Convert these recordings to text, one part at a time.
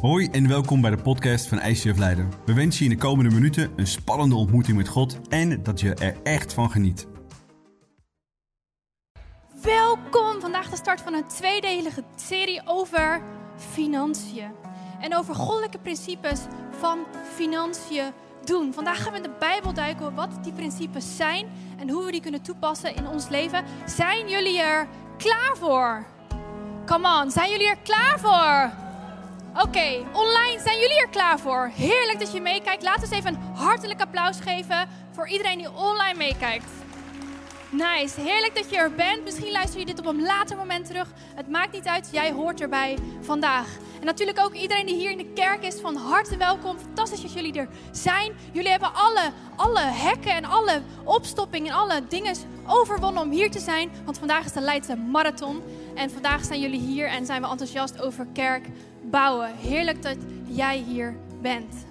Hoi en welkom bij de podcast van ICF Leiden. We wensen je in de komende minuten een spannende ontmoeting met God en dat je er echt van geniet. Welkom! Vandaag de start van een tweedelige serie over financiën. En over goddelijke principes van financiën doen. Vandaag gaan we in de Bijbel duiken wat die principes zijn en hoe we die kunnen toepassen in ons leven. Zijn jullie er klaar voor? Come on, zijn jullie er klaar voor? Oké, online zijn jullie er klaar voor? Heerlijk dat je meekijkt. Laten we eens even een hartelijk applaus geven voor iedereen die online meekijkt. Nice, heerlijk dat je er bent. Misschien luister je dit op een later moment terug. Het maakt niet uit, jij hoort erbij vandaag. En natuurlijk ook iedereen die hier in de kerk is, van harte welkom. Fantastisch dat jullie er zijn. Jullie hebben alle, alle hekken en alle opstoppingen en alle dingen overwonnen om hier te zijn. Want vandaag is de Leidse Marathon. En vandaag zijn jullie hier en zijn we enthousiast over kerk bouwen. Heerlijk dat jij hier bent.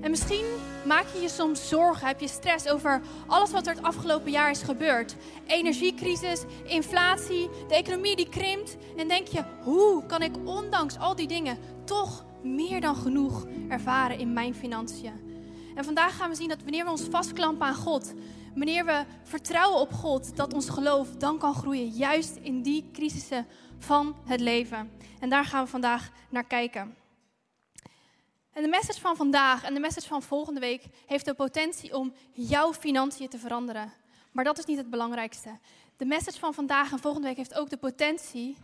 En misschien maak je je soms zorgen, heb je stress over alles wat er het afgelopen jaar is gebeurd. Energiecrisis, inflatie, de economie die krimpt. En denk je, hoe kan ik ondanks al die dingen toch meer dan genoeg ervaren in mijn financiën? En vandaag gaan we zien dat wanneer we ons vastklampen aan God, wanneer we vertrouwen op God, dat ons geloof dan kan groeien, juist in die crisissen van het leven. En daar gaan we vandaag naar kijken. En de message van vandaag en de message van volgende week heeft de potentie om jouw financiën te veranderen. Maar dat is niet het belangrijkste. De message van vandaag en volgende week heeft ook de potentie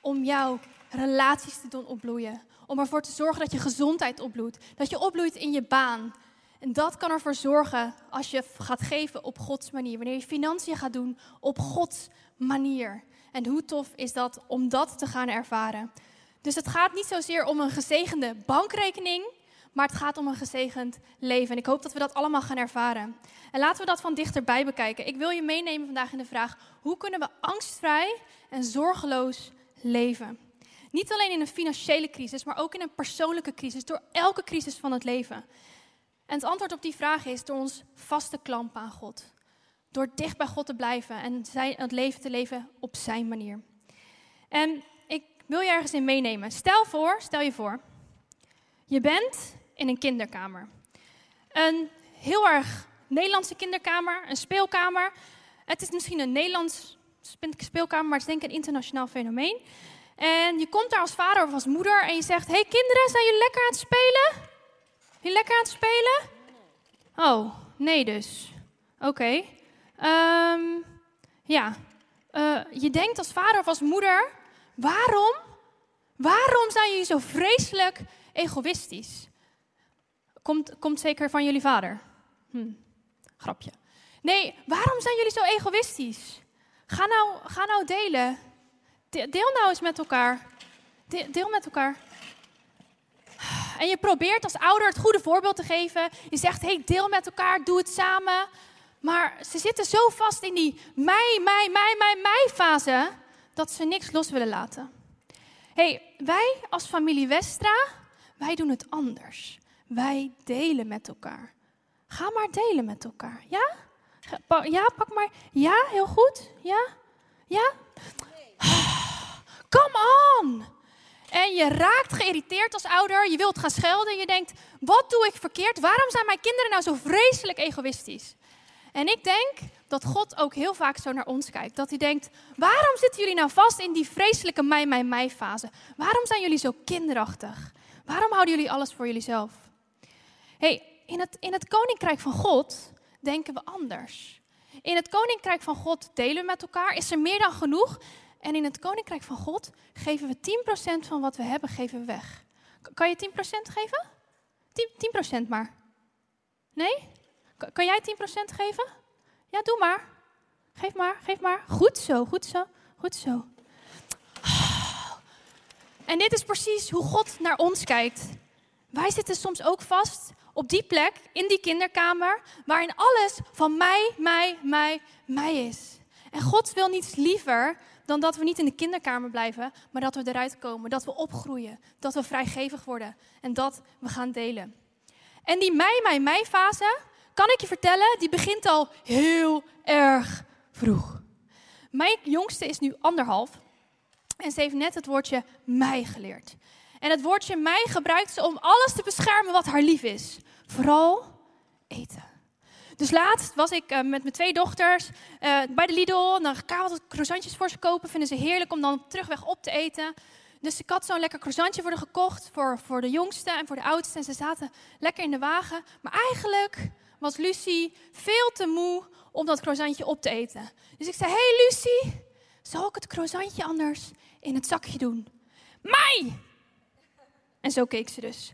om jouw relaties te doen opbloeien. Om ervoor te zorgen dat je gezondheid opbloeit. Dat je opbloeit in je baan. En dat kan ervoor zorgen als je gaat geven op Gods manier. Wanneer je financiën gaat doen op Gods manier. En hoe tof is dat om dat te gaan ervaren? Dus het gaat niet zozeer om een gezegende bankrekening, maar het gaat om een gezegend leven. En ik hoop dat we dat allemaal gaan ervaren. En laten we dat van dichterbij bekijken. Ik wil je meenemen vandaag in de vraag: hoe kunnen we angstvrij en zorgeloos leven? Niet alleen in een financiële crisis, maar ook in een persoonlijke crisis, door elke crisis van het leven. En het antwoord op die vraag is door ons vaste klampen aan God. Door dicht bij God te blijven en zijn, het leven te leven op zijn manier. En ik wil je ergens in meenemen. Stel voor, stel je voor, je bent in een kinderkamer. Een heel erg Nederlandse kinderkamer, een speelkamer. Het is misschien een Nederlands speelkamer, maar het is denk ik een internationaal fenomeen. En je komt daar als vader of als moeder en je zegt: Hey kinderen, zijn jullie lekker aan het spelen? Je lekker aan het spelen? Oh, nee dus. Oké. Ehm, ja. Uh, je denkt als vader of als moeder, waarom? Waarom zijn jullie zo vreselijk egoïstisch? Komt, komt zeker van jullie vader. Hm, grapje. Nee, waarom zijn jullie zo egoïstisch? Ga nou, ga nou delen. Deel nou eens met elkaar. Deel met elkaar. En je probeert als ouder het goede voorbeeld te geven. Je zegt, hey, deel met elkaar, doe het samen. Maar ze zitten zo vast in die mij, mij, mij, mij, mij fase, dat ze niks los willen laten. hey, wij als familie Westra, wij doen het anders. Wij delen met elkaar. Ga maar delen met elkaar, ja? Ja, pak maar. Ja, heel goed. Ja? Ja? Come on! En je raakt geïrriteerd als ouder. Je wilt gaan schelden. Je denkt: wat doe ik verkeerd? Waarom zijn mijn kinderen nou zo vreselijk egoïstisch? En ik denk dat God ook heel vaak zo naar ons kijkt. Dat hij denkt: waarom zitten jullie nou vast in die vreselijke mij, mij, mij fase? Waarom zijn jullie zo kinderachtig? Waarom houden jullie alles voor jullie hey, in, het, in het koninkrijk van God denken we anders. In het koninkrijk van God delen we met elkaar. Is er meer dan genoeg? En in het koninkrijk van God geven we 10% van wat we hebben, geven we weg. Kan je 10% geven? 10%, 10% maar. Nee? Kan jij 10% geven? Ja, doe maar. Geef maar, geef maar. Goed zo, goed zo, goed zo. En dit is precies hoe God naar ons kijkt. Wij zitten soms ook vast op die plek, in die kinderkamer, waarin alles van mij, mij, mij, mij is. En God wil niets liever dan dat we niet in de kinderkamer blijven, maar dat we eruit komen, dat we opgroeien, dat we vrijgevig worden en dat we gaan delen. En die mij, mij, mij fase, kan ik je vertellen, die begint al heel erg vroeg. Mijn jongste is nu anderhalf en ze heeft net het woordje mij geleerd. En het woordje mij gebruikt ze om alles te beschermen wat haar lief is. Vooral eten. Dus laatst was ik uh, met mijn twee dochters uh, bij de Lidl. Dan ga ik croissantjes voor ze kopen. Vinden ze heerlijk om dan terugweg op te eten. Dus ik had zo'n lekker croissantje voor gekocht. Voor, voor de jongste en voor de oudste. En ze zaten lekker in de wagen. Maar eigenlijk was Lucie veel te moe om dat croissantje op te eten. Dus ik zei, hey Lucie, zal ik het croissantje anders in het zakje doen? Mij! En zo keek ze dus.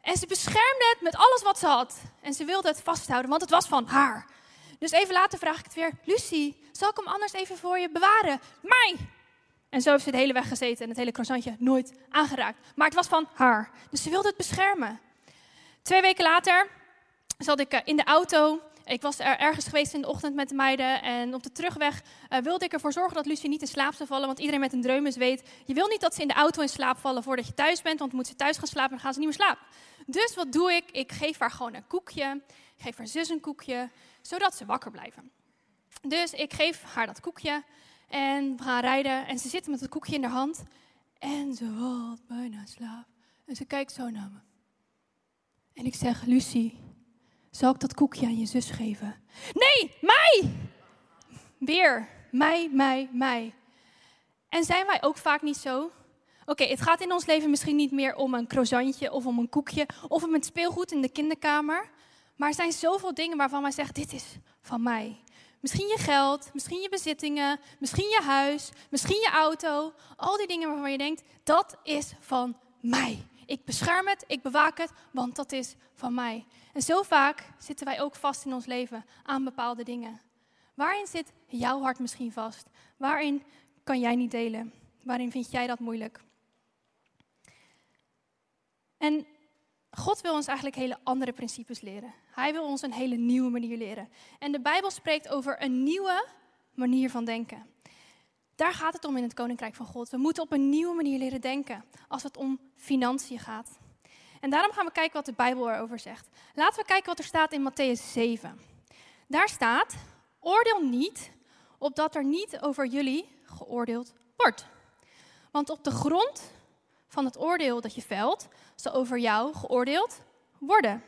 En ze beschermde het met alles wat ze had. En ze wilde het vasthouden, want het was van haar. Dus even later vraag ik het weer: Lucie, zal ik hem anders even voor je bewaren? Mij! En zo heeft ze de hele weg gezeten en het hele croissantje nooit aangeraakt. Maar het was van haar. Dus ze wilde het beschermen. Twee weken later zat ik eh, in de auto ik was er ergens geweest in de ochtend met de meiden. En op de terugweg uh, wilde ik ervoor zorgen dat Lucie niet in slaap zou vallen. Want iedereen met een dreumes weet, je wil niet dat ze in de auto in slaap vallen voordat je thuis bent. Want moet ze thuis gaan slapen en dan gaan ze niet meer slapen. Dus wat doe ik? Ik geef haar gewoon een koekje. Ik geef haar zus een koekje, zodat ze wakker blijven. Dus ik geef haar dat koekje. En we gaan rijden. En ze zit met het koekje in haar hand. En ze valt bijna slaap. En ze kijkt zo naar me. En ik zeg, Lucie, zal ik dat koekje aan je zus geven? Nee, mij! Weer, mij, mij, mij. En zijn wij ook vaak niet zo? Oké, het gaat in ons leven misschien niet meer om een croissantje of om een koekje of om het speelgoed in de kinderkamer. Maar er zijn zoveel dingen waarvan wij zeggen, dit is van mij. Misschien je geld, misschien je bezittingen, misschien je huis, misschien je auto. Al die dingen waarvan je denkt, dat is van mij. Ik bescherm het, ik bewaak het, want dat is van mij. En zo vaak zitten wij ook vast in ons leven aan bepaalde dingen. Waarin zit jouw hart misschien vast? Waarin kan jij niet delen? Waarin vind jij dat moeilijk? En God wil ons eigenlijk hele andere principes leren. Hij wil ons een hele nieuwe manier leren. En de Bijbel spreekt over een nieuwe manier van denken. Daar gaat het om in het Koninkrijk van God. We moeten op een nieuwe manier leren denken als het om financiën gaat. En daarom gaan we kijken wat de Bijbel erover zegt. Laten we kijken wat er staat in Matthäus 7. Daar staat: Oordeel niet, opdat er niet over jullie geoordeeld wordt. Want op de grond van het oordeel dat je velt, zal over jou geoordeeld worden.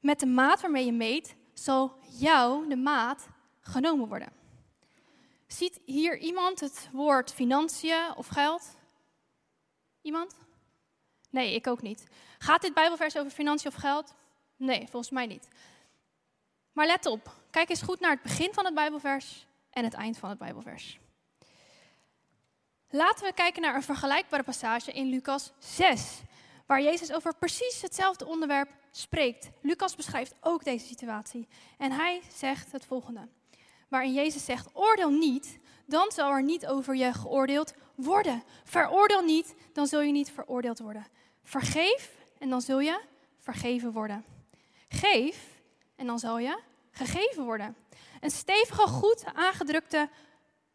Met de maat waarmee je meet, zal jou de maat genomen worden. Ziet hier iemand het woord financiën of geld? Iemand? Nee, ik ook niet. Gaat dit Bijbelvers over financiën of geld? Nee, volgens mij niet. Maar let op, kijk eens goed naar het begin van het Bijbelvers en het eind van het Bijbelvers. Laten we kijken naar een vergelijkbare passage in Lucas 6, waar Jezus over precies hetzelfde onderwerp spreekt. Lucas beschrijft ook deze situatie en hij zegt het volgende waarin Jezus zegt: Oordeel niet, dan zal er niet over je geoordeeld worden. Veroordeel niet, dan zul je niet veroordeeld worden. Vergeef en dan zul je vergeven worden. Geef en dan zal je gegeven worden. Een stevige, goed aangedrukte,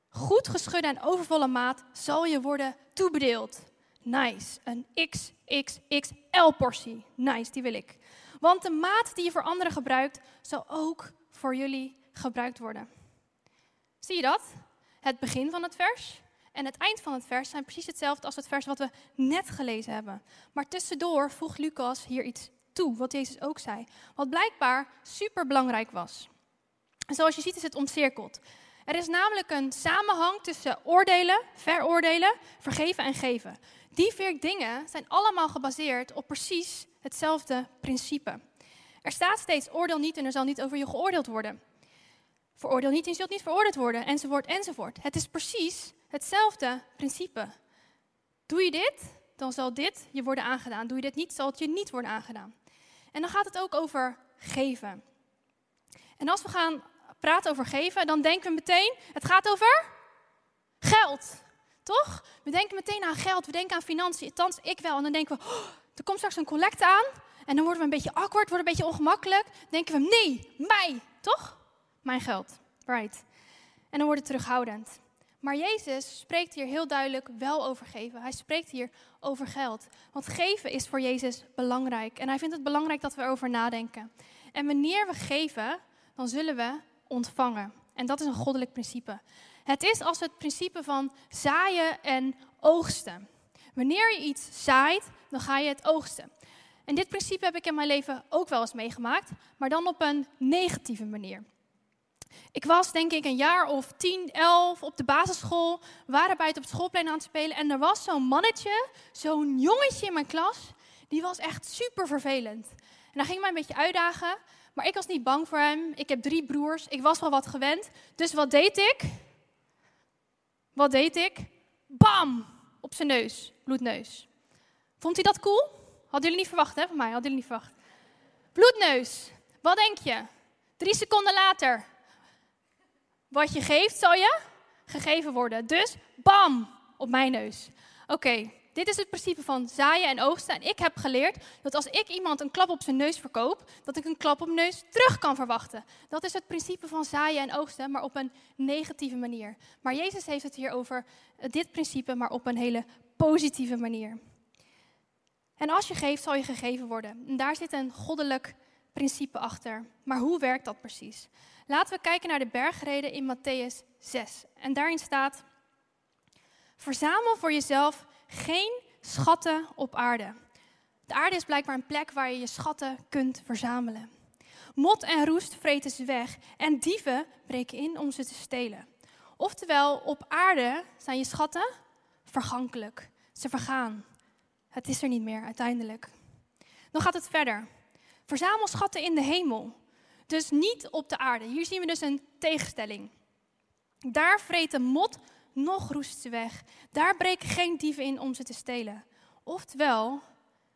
goed geschudde en overvolle maat zal je worden toebedeeld. Nice. Een XXXL portie. Nice, die wil ik. Want de maat die je voor anderen gebruikt, zal ook voor jullie gebruikt worden. Zie je dat? Het begin van het vers en het eind van het vers zijn precies hetzelfde als het vers wat we net gelezen hebben. Maar tussendoor voegt Lucas hier iets toe, wat Jezus ook zei. Wat blijkbaar super belangrijk was. En zoals je ziet is het omcirkeld. Er is namelijk een samenhang tussen oordelen, veroordelen, vergeven en geven. Die vier dingen zijn allemaal gebaseerd op precies hetzelfde principe. Er staat steeds oordeel niet en er zal niet over je geoordeeld worden. Veroordeel niet en je zult niet veroordeeld worden, enzovoort, enzovoort. Het is precies hetzelfde principe. Doe je dit, dan zal dit je worden aangedaan. Doe je dit niet, zal het je niet worden aangedaan. En dan gaat het ook over geven. En als we gaan praten over geven, dan denken we meteen, het gaat over geld. Toch? We denken meteen aan geld, we denken aan financiën, althans ik wel. En dan denken we, oh, er komt straks een collecte aan. En dan worden we een beetje awkward, worden een beetje ongemakkelijk. Dan denken we, nee, mij, toch? Mijn geld. Right. En dan wordt het terughoudend. Maar Jezus spreekt hier heel duidelijk wel over geven. Hij spreekt hier over geld. Want geven is voor Jezus belangrijk. En hij vindt het belangrijk dat we erover nadenken. En wanneer we geven, dan zullen we ontvangen. En dat is een goddelijk principe. Het is als het principe van zaaien en oogsten. Wanneer je iets zaait, dan ga je het oogsten. En dit principe heb ik in mijn leven ook wel eens meegemaakt, maar dan op een negatieve manier. Ik was denk ik een jaar of 10, 11 op de basisschool. Waren buiten op het schoolplein aan het spelen. En er was zo'n mannetje, zo'n jongetje in mijn klas. Die was echt super vervelend. En hij ging mij een beetje uitdagen. Maar ik was niet bang voor hem. Ik heb drie broers. Ik was wel wat gewend. Dus wat deed ik? Wat deed ik? Bam! Op zijn neus. Bloedneus. Vond hij dat cool? Hadden jullie niet verwacht, hè, van mij? Hadden jullie niet verwacht? Bloedneus. Wat denk je? Drie seconden later. Wat je geeft, zal je gegeven worden. Dus bam! Op mijn neus. Oké, dit is het principe van zaaien en oogsten. En ik heb geleerd dat als ik iemand een klap op zijn neus verkoop, dat ik een klap op mijn neus terug kan verwachten. Dat is het principe van zaaien en oogsten, maar op een negatieve manier. Maar Jezus heeft het hier over eh, dit principe, maar op een hele positieve manier. En als je geeft, zal je gegeven worden. En daar zit een goddelijk achter. Maar hoe werkt dat precies? Laten we kijken naar de bergreden in Matthäus 6. En daarin staat: Verzamel voor jezelf geen schatten op aarde. De aarde is blijkbaar een plek waar je je schatten kunt verzamelen. Mot en roest vreten ze weg en dieven breken in om ze te stelen. Oftewel, op aarde zijn je schatten vergankelijk. Ze vergaan. Het is er niet meer uiteindelijk. Dan gaat het verder. Verzamel schatten in de hemel. Dus niet op de aarde. Hier zien we dus een tegenstelling. Daar vreten mot nog roest ze weg. Daar breken geen dieven in om ze te stelen. Oftewel,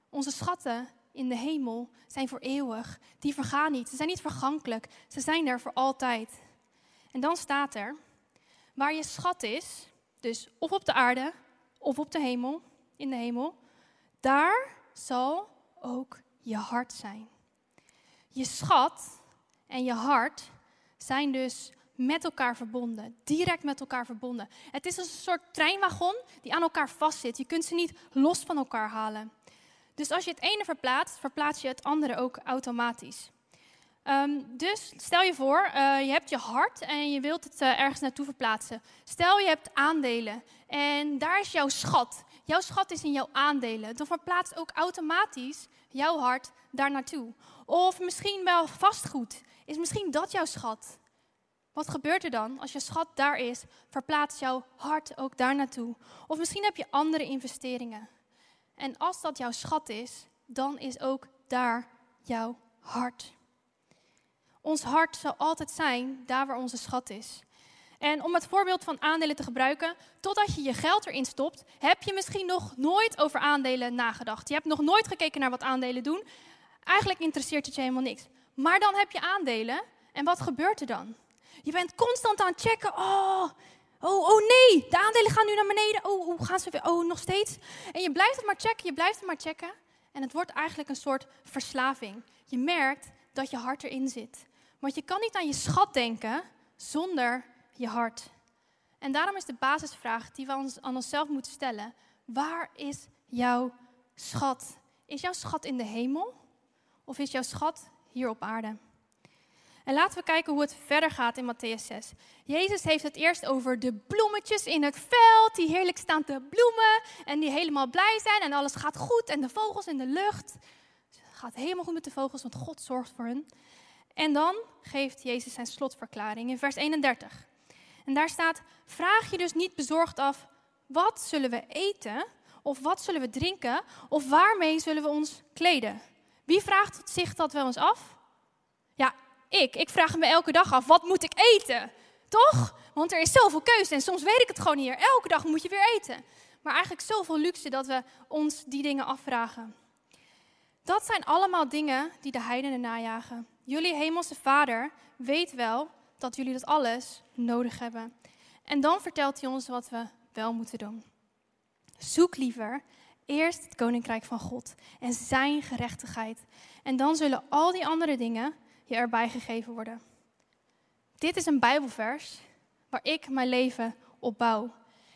onze schatten in de hemel zijn voor eeuwig. Die vergaan niet. Ze zijn niet vergankelijk. Ze zijn er voor altijd. En dan staat er, waar je schat is, dus of op de aarde of op de hemel, in de hemel, daar zal ook je hart zijn. Je schat en je hart zijn dus met elkaar verbonden, direct met elkaar verbonden. Het is een soort treinwagon die aan elkaar vastzit. Je kunt ze niet los van elkaar halen. Dus als je het ene verplaatst, verplaats je het andere ook automatisch. Ehm, dus stel je voor, uh, je hebt je hart en je wilt het uh, ergens naartoe verplaatsen. Stel je hebt aandelen en daar is jouw schat. Jouw schat is in jouw aandelen. Dan verplaatst ook automatisch jouw hart daar naartoe. Of misschien wel vastgoed. Is misschien dat jouw schat? Wat gebeurt er dan als je schat daar is? Verplaatst jouw hart ook daar naartoe. Of misschien heb je andere investeringen. En als dat jouw schat is, dan is ook daar jouw hart. Ons hart zal altijd zijn daar waar onze schat is. En om het voorbeeld van aandelen te gebruiken, totdat je je geld erin stopt, heb je misschien nog nooit over aandelen nagedacht. Je hebt nog nooit gekeken naar wat aandelen doen. Eigenlijk interesseert het je helemaal niks. Maar dan heb je aandelen en wat gebeurt er dan? Je bent constant aan het checken. Oh, oh, oh nee, de aandelen gaan nu naar beneden. Oh, hoe gaan ze weer? Oh, nog steeds. En je blijft het maar checken, je blijft het maar checken. En het wordt eigenlijk een soort verslaving. Je merkt dat je hart erin zit. Want je kan niet aan je schat denken zonder je hart. En daarom is de basisvraag die we aan onszelf moeten stellen: waar is jouw schat? Is jouw schat in de hemel of is jouw schat hier op aarde? En laten we kijken hoe het verder gaat in Matthäus 6. Jezus heeft het eerst over de bloemetjes in het veld, die heerlijk staan te bloemen en die helemaal blij zijn en alles gaat goed en de vogels in de lucht. Het gaat helemaal goed met de vogels, want God zorgt voor hen. En dan geeft Jezus zijn slotverklaring in vers 31. En daar staat: Vraag je dus niet bezorgd af, wat zullen we eten? Of wat zullen we drinken? Of waarmee zullen we ons kleden? Wie vraagt zich dat wel eens af? Ja, ik. Ik vraag me elke dag af, wat moet ik eten? Toch? Want er is zoveel keuze en soms weet ik het gewoon niet. Elke dag moet je weer eten. Maar eigenlijk zoveel luxe dat we ons die dingen afvragen. Dat zijn allemaal dingen die de heidenen najagen. Jullie hemelse vader weet wel dat jullie dat alles nodig hebben. En dan vertelt hij ons wat we wel moeten doen. Zoek liever eerst het koninkrijk van God en zijn gerechtigheid. En dan zullen al die andere dingen je erbij gegeven worden. Dit is een Bijbelvers waar ik mijn leven op bouw.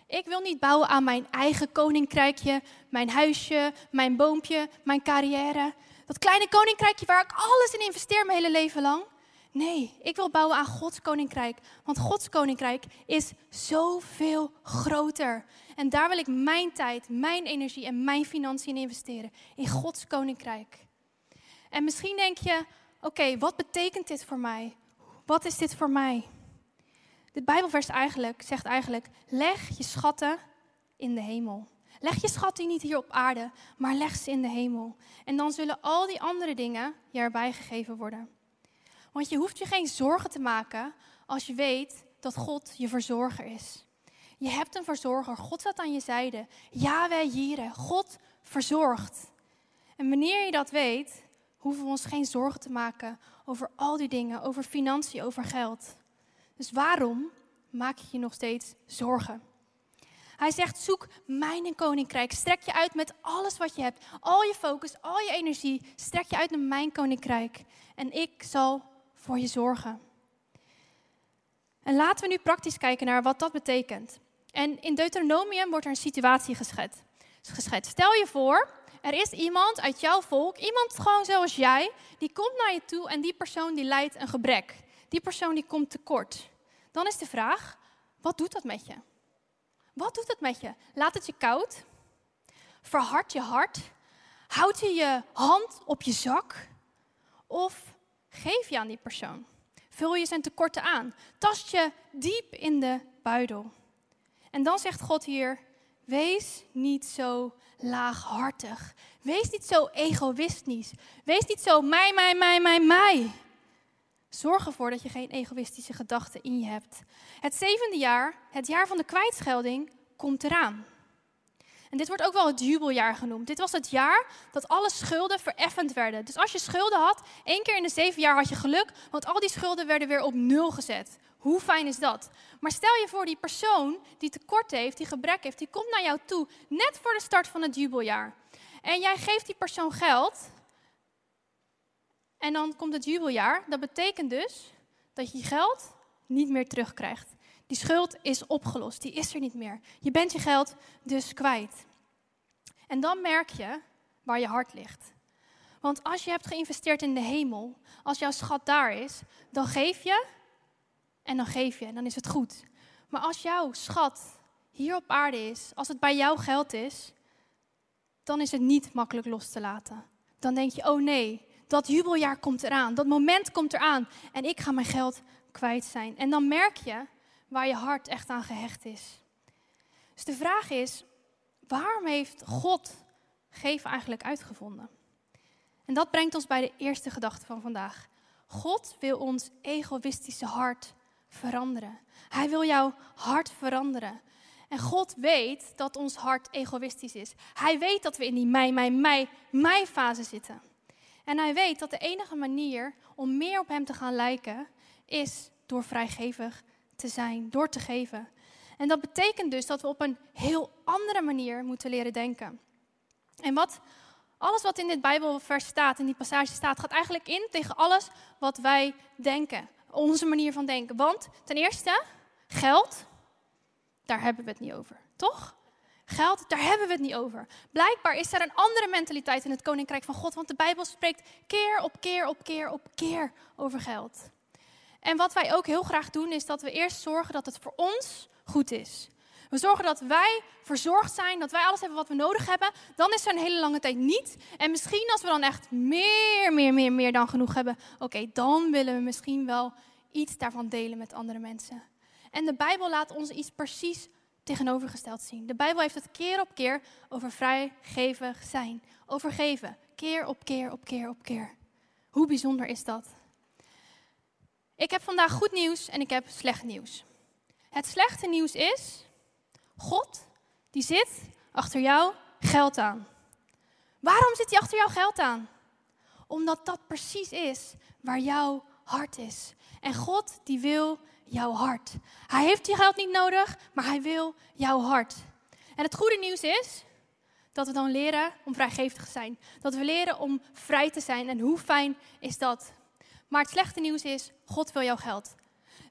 Ik wil niet bouwen aan mijn eigen koninkrijkje, mijn huisje, mijn boompje, mijn carrière. Dat kleine koninkrijkje waar ik alles in investeer mijn hele leven lang. Nee, ik wil bouwen aan Gods koninkrijk. Want Gods koninkrijk is zoveel groter. En daar wil ik mijn tijd, mijn energie en mijn financiën in investeren. In Gods koninkrijk. En misschien denk je: oké, wat betekent dit voor mij? Wat is dit voor mij? Dit Bijbelvers eigenlijk zegt eigenlijk: leg je schatten in de hemel. Leg je schatten niet hier op aarde, maar leg ze in de hemel. En dan zullen al die andere dingen je erbij gegeven worden. Want je hoeft je geen zorgen te maken als je weet dat God je verzorger is. Je hebt een verzorger. God staat aan je zijde. wij Jireh. God verzorgt. En wanneer je dat weet, hoeven we ons geen zorgen te maken over al die dingen, over financiën, over geld. Dus waarom maak je je nog steeds zorgen? Hij zegt: zoek mijn koninkrijk. Strek je uit met alles wat je hebt. Al je focus, al je energie. Strek je uit naar mijn koninkrijk. En ik zal voor je zorgen. En laten we nu praktisch kijken naar wat dat betekent. En in Deuteronomium wordt er een situatie geschetst. geschetst. Stel je voor, er is iemand uit jouw volk, iemand gewoon zoals jij, die komt naar je toe en die persoon die lijdt een gebrek. Die persoon die komt tekort. Dan is de vraag, wat doet dat met je? Wat doet het met je? Laat het je koud? Verhard je hart? Houd je je hand op je zak? Of geef je aan die persoon? Vul je zijn tekorten aan? Tast je diep in de buidel? En dan zegt God hier: Wees niet zo laaghartig. Wees niet zo egoïstisch. Wees niet zo mij, mij, mij, mij, mij. Zorg ervoor dat je geen egoïstische gedachten in je hebt. Het zevende jaar, het jaar van de kwijtschelding, komt eraan. En dit wordt ook wel het jubeljaar genoemd. Dit was het jaar dat alle schulden vereffend werden. Dus als je schulden had, één keer in de zeven jaar had je geluk, want al die schulden werden weer op nul gezet. Hoe fijn is dat? Maar stel je voor, die persoon die tekort heeft, die gebrek heeft, die komt naar jou toe, net voor de start van het jubeljaar. En jij geeft die persoon geld, en dan komt het jubeljaar. Dat betekent dus dat je je geld niet meer terugkrijgt. Die schuld is opgelost, die is er niet meer. Je bent je geld dus kwijt. En dan merk je waar je hart ligt. Want als je hebt geïnvesteerd in de hemel, als jouw schat daar is, dan geef je en dan geef je en dan is het goed. Maar als jouw schat hier op aarde is, als het bij jou geld is, dan is het niet makkelijk los te laten. Dan denk je, oh nee, dat jubeljaar komt eraan, dat moment komt eraan en ik ga mijn geld kwijt zijn. En dan merk je waar je hart echt aan gehecht is. Dus de vraag is, waarom heeft God geven eigenlijk uitgevonden? En dat brengt ons bij de eerste gedachte van vandaag. God wil ons egoïstische hart veranderen. Hij wil jouw hart veranderen. En God weet dat ons hart egoïstisch is. Hij weet dat we in die mij, mij, mij, mij fase zitten. En hij weet dat de enige manier om meer op hem te gaan lijken is door vrijgevig te zijn, door te geven. En dat betekent dus dat we op een heel andere manier moeten leren denken. En wat, alles wat in dit Bijbelvers staat, in die passage staat, gaat eigenlijk in tegen alles wat wij denken. Onze manier van denken. Want ten eerste, geld, daar hebben we het niet over. Toch? Geld, daar hebben we het niet over. Blijkbaar is er een andere mentaliteit in het koninkrijk van God, want de Bijbel spreekt keer op keer op keer op keer over geld. En wat wij ook heel graag doen, is dat we eerst zorgen dat het voor ons goed is. We zorgen dat wij verzorgd zijn, dat wij alles hebben wat we nodig hebben. Dan is er een hele lange tijd niet. En misschien als we dan echt meer, meer, meer, meer dan genoeg hebben, oké, dan willen we misschien wel iets daarvan delen met andere mensen. En de Bijbel laat ons iets precies tegenovergesteld zien. De Bijbel heeft het keer op keer over vrijgevig zijn. Over geven. Keer op keer op keer op keer. Hoe bijzonder is dat? Ik heb vandaag goed nieuws en ik heb slecht nieuws. Het slechte nieuws is, God, die zit achter jou geld aan. Waarom zit hij achter jou geld aan? Omdat dat precies is waar jouw hart is. En God, die wil jouw hart. Hij heeft je geld niet nodig, maar hij wil jouw hart. En het goede nieuws is dat we dan leren om vrijgevig te zijn. Dat we leren om vrij te zijn. En hoe fijn is dat? Maar het slechte nieuws is, God wil jouw geld.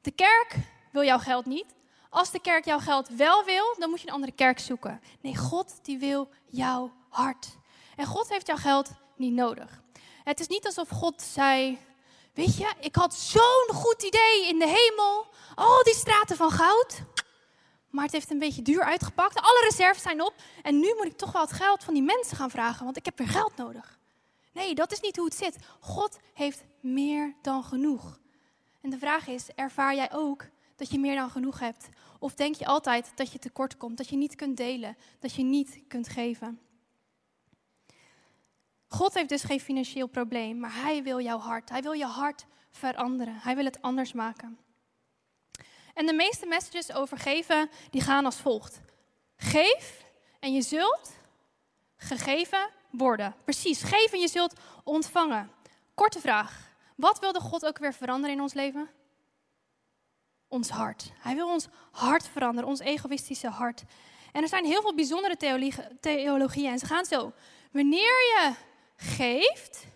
De kerk wil jouw geld niet. Als de kerk jouw geld wel wil, dan moet je een andere kerk zoeken. Nee, God die wil jouw hart. En God heeft jouw geld niet nodig. Het is niet alsof God zei, weet je, ik had zo'n goed idee in de hemel. Al die straten van goud. Maar het heeft een beetje duur uitgepakt. Alle reserves zijn op. En nu moet ik toch wel het geld van die mensen gaan vragen, want ik heb weer geld nodig. Nee, dat is niet hoe het zit. God heeft meer dan genoeg. En de vraag is, ervaar jij ook dat je meer dan genoeg hebt? Of denk je altijd dat je tekort komt, dat je niet kunt delen, dat je niet kunt geven? God heeft dus geen financieel probleem, maar Hij wil jouw hart. Hij wil je hart veranderen. Hij wil het anders maken. En de meeste messages over geven, die gaan als volgt. Geef en je zult gegeven worden. Precies, geef en je zult ontvangen. Korte vraag. Wat wilde God ook weer veranderen in ons leven? Ons hart. Hij wil ons hart veranderen, ons egoïstische hart. En er zijn heel veel bijzondere theologieën en ze gaan zo. Wanneer je geeft,